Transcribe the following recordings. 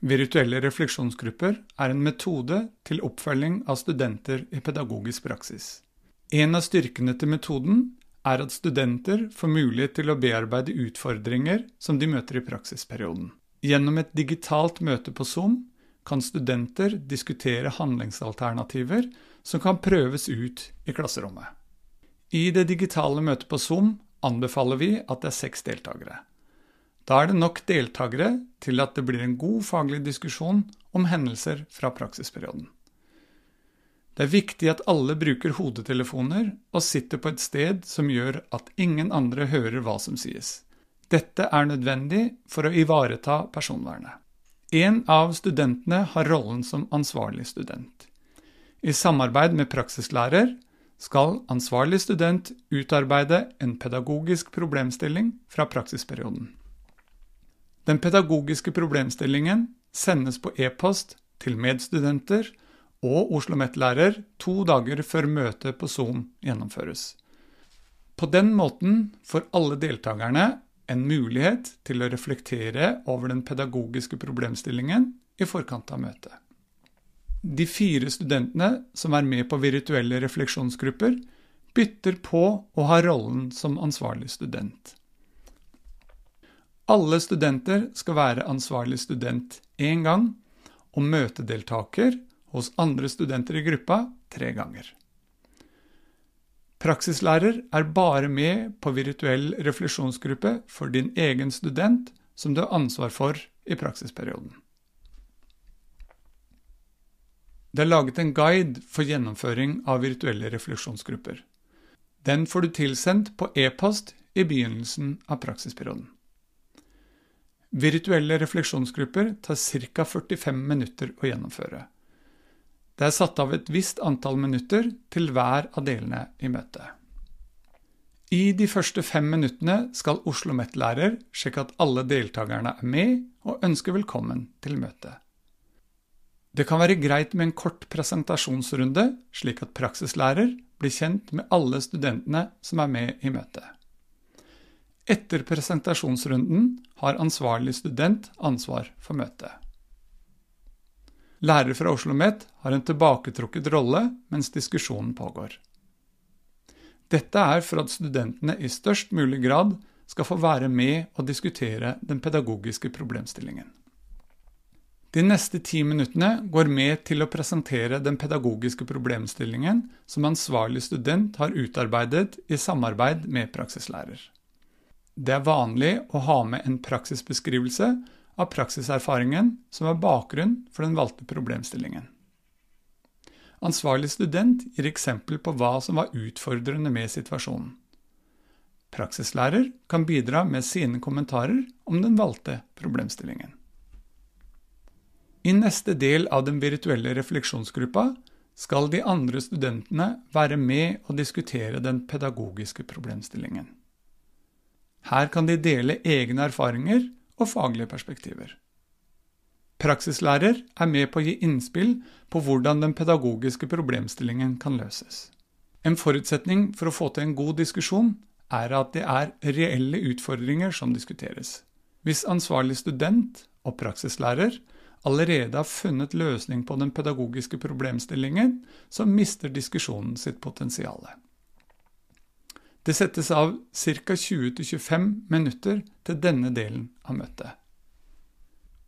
Virtuelle refleksjonsgrupper er en metode til oppfølging av studenter i pedagogisk praksis. En av styrkene til metoden er at studenter får mulighet til å bearbeide utfordringer som de møter i praksisperioden. Gjennom et digitalt møte på Zoom kan studenter diskutere handlingsalternativer som kan prøves ut i klasserommet. I det digitale møtet på Zoom anbefaler vi at det er seks deltakere. Da er det nok deltakere til at det blir en god faglig diskusjon om hendelser fra praksisperioden. Det er viktig at alle bruker hodetelefoner og sitter på et sted som gjør at ingen andre hører hva som sies. Dette er nødvendig for å ivareta personvernet. En av studentene har rollen som ansvarlig student. I samarbeid med praksislærer skal ansvarlig student utarbeide en pedagogisk problemstilling fra praksisperioden. Den pedagogiske problemstillingen sendes på e-post til medstudenter og Oslo OsloMet-lærer to dager før møtet på Zoom gjennomføres. På den måten får alle deltakerne en mulighet til å reflektere over den pedagogiske problemstillingen i forkant av møtet. De fire studentene som er med på virtuelle refleksjonsgrupper, bytter på å ha rollen som ansvarlig student. Alle studenter skal være ansvarlig student én gang, og møtedeltaker hos andre studenter i gruppa tre ganger. Praksislærer er bare med på virtuell refleksjonsgruppe for din egen student som du har ansvar for i praksisperioden. Det er laget en guide for gjennomføring av virtuelle refleksjonsgrupper. Den får du tilsendt på e-post i begynnelsen av praksisperioden. Virtuelle refleksjonsgrupper tar ca. 45 minutter å gjennomføre. Det er satt av et visst antall minutter til hver av delene i møtet. I de første fem minuttene skal Oslo OsloMet-lærer sjekke at alle deltakerne er med, og ønske velkommen til møtet. Det kan være greit med en kort presentasjonsrunde, slik at praksislærer blir kjent med alle studentene som er med i møtet. Etter presentasjonsrunden har ansvarlig student ansvar for møtet. Lærer fra Oslo OsloMet har en tilbaketrukket rolle mens diskusjonen pågår. Dette er for at studentene i størst mulig grad skal få være med og diskutere den pedagogiske problemstillingen. De neste ti minuttene går med til å presentere den pedagogiske problemstillingen som ansvarlig student har utarbeidet i samarbeid med praksislærer. Det er vanlig å ha med en praksisbeskrivelse av praksiserfaringen som er bakgrunn for den valgte problemstillingen. Ansvarlig student gir eksempel på hva som var utfordrende med situasjonen. Praksislærer kan bidra med sine kommentarer om den valgte problemstillingen. I neste del av den virtuelle refleksjonsgruppa skal de andre studentene være med og diskutere den pedagogiske problemstillingen. Her kan de dele egne erfaringer og faglige perspektiver. Praksislærer er med på å gi innspill på hvordan den pedagogiske problemstillingen kan løses. En forutsetning for å få til en god diskusjon er at det er reelle utfordringer som diskuteres. Hvis ansvarlig student og praksislærer allerede har funnet løsning på den pedagogiske problemstillingen, så mister diskusjonen sitt potensial. Det settes av ca. 20-25 minutter til denne delen av møtet.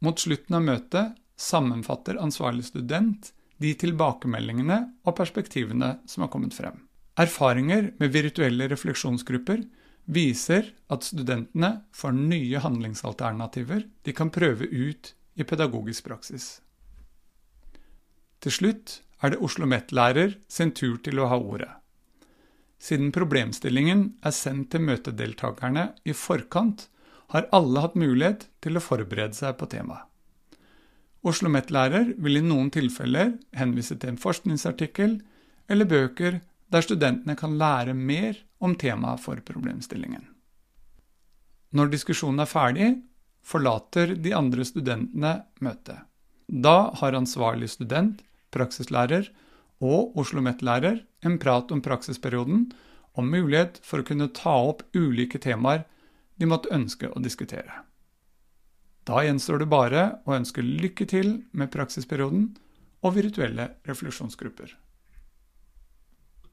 Mot slutten av møtet sammenfatter ansvarlig student de tilbakemeldingene og perspektivene som har kommet frem. Erfaringer med virtuelle refleksjonsgrupper viser at studentene får nye handlingsalternativer de kan prøve ut i pedagogisk praksis. Til slutt er det Oslo OsloMet-lærer sin tur til å ha ordet. Siden problemstillingen er sendt til møtedeltakerne i forkant, har alle hatt mulighet til å forberede seg på temaet. Oslo OsloMet-lærer vil i noen tilfeller henvise til en forskningsartikkel eller bøker der studentene kan lære mer om temaet for problemstillingen. Når diskusjonen er ferdig, forlater de andre studentene møtet. Da har ansvarlig student, praksislærer og Oslo OsloMet-lærer en prat om praksisperioden og mulighet for å kunne ta opp ulike temaer de måtte ønske å diskutere. Da gjenstår det bare å ønske lykke til med praksisperioden og virtuelle refleksjonsgrupper.